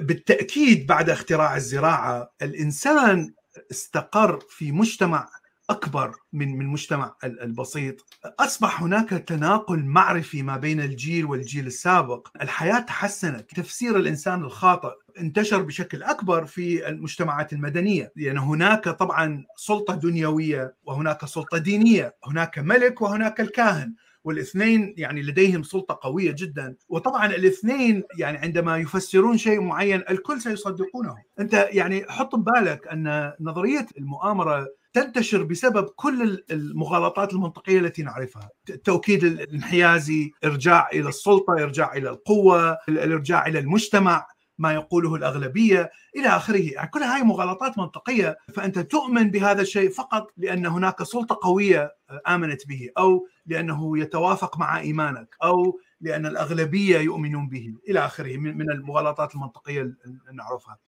بالتأكيد بعد اختراع الزراعة الإنسان استقر في مجتمع أكبر من من المجتمع البسيط. أصبح هناك تناقل معرفي ما بين الجيل والجيل السابق. الحياة تحسنت. تفسير الإنسان الخاطئ انتشر بشكل أكبر في المجتمعات المدنية. لأن هناك طبعا سلطة دنيوية وهناك سلطة دينية هناك ملك وهناك الكاهن. والاثنين يعني لديهم سلطة قوية جدا. وطبعا الاثنين يعني عندما يفسرون شيء معين الكل سيصدقونه. أنت يعني حط ببالك أن نظرية المؤامرة تنتشر بسبب كل المغالطات المنطقية التي نعرفها. التوكيد الانحيازي إرجاع إلى السلطة إرجاع إلى القوة الإرجاع إلى المجتمع. ما يقوله الأغلبية إلى آخره. يعني كل هاي مغالطات منطقية. فأنت تؤمن بهذا الشيء فقط لأن هناك سلطة قوية آمنت به أو لأنه يتوافق مع إيمانك أو لأن الأغلبية يؤمنون به إلى آخره من المغالطات المنطقية اللي نعرفها.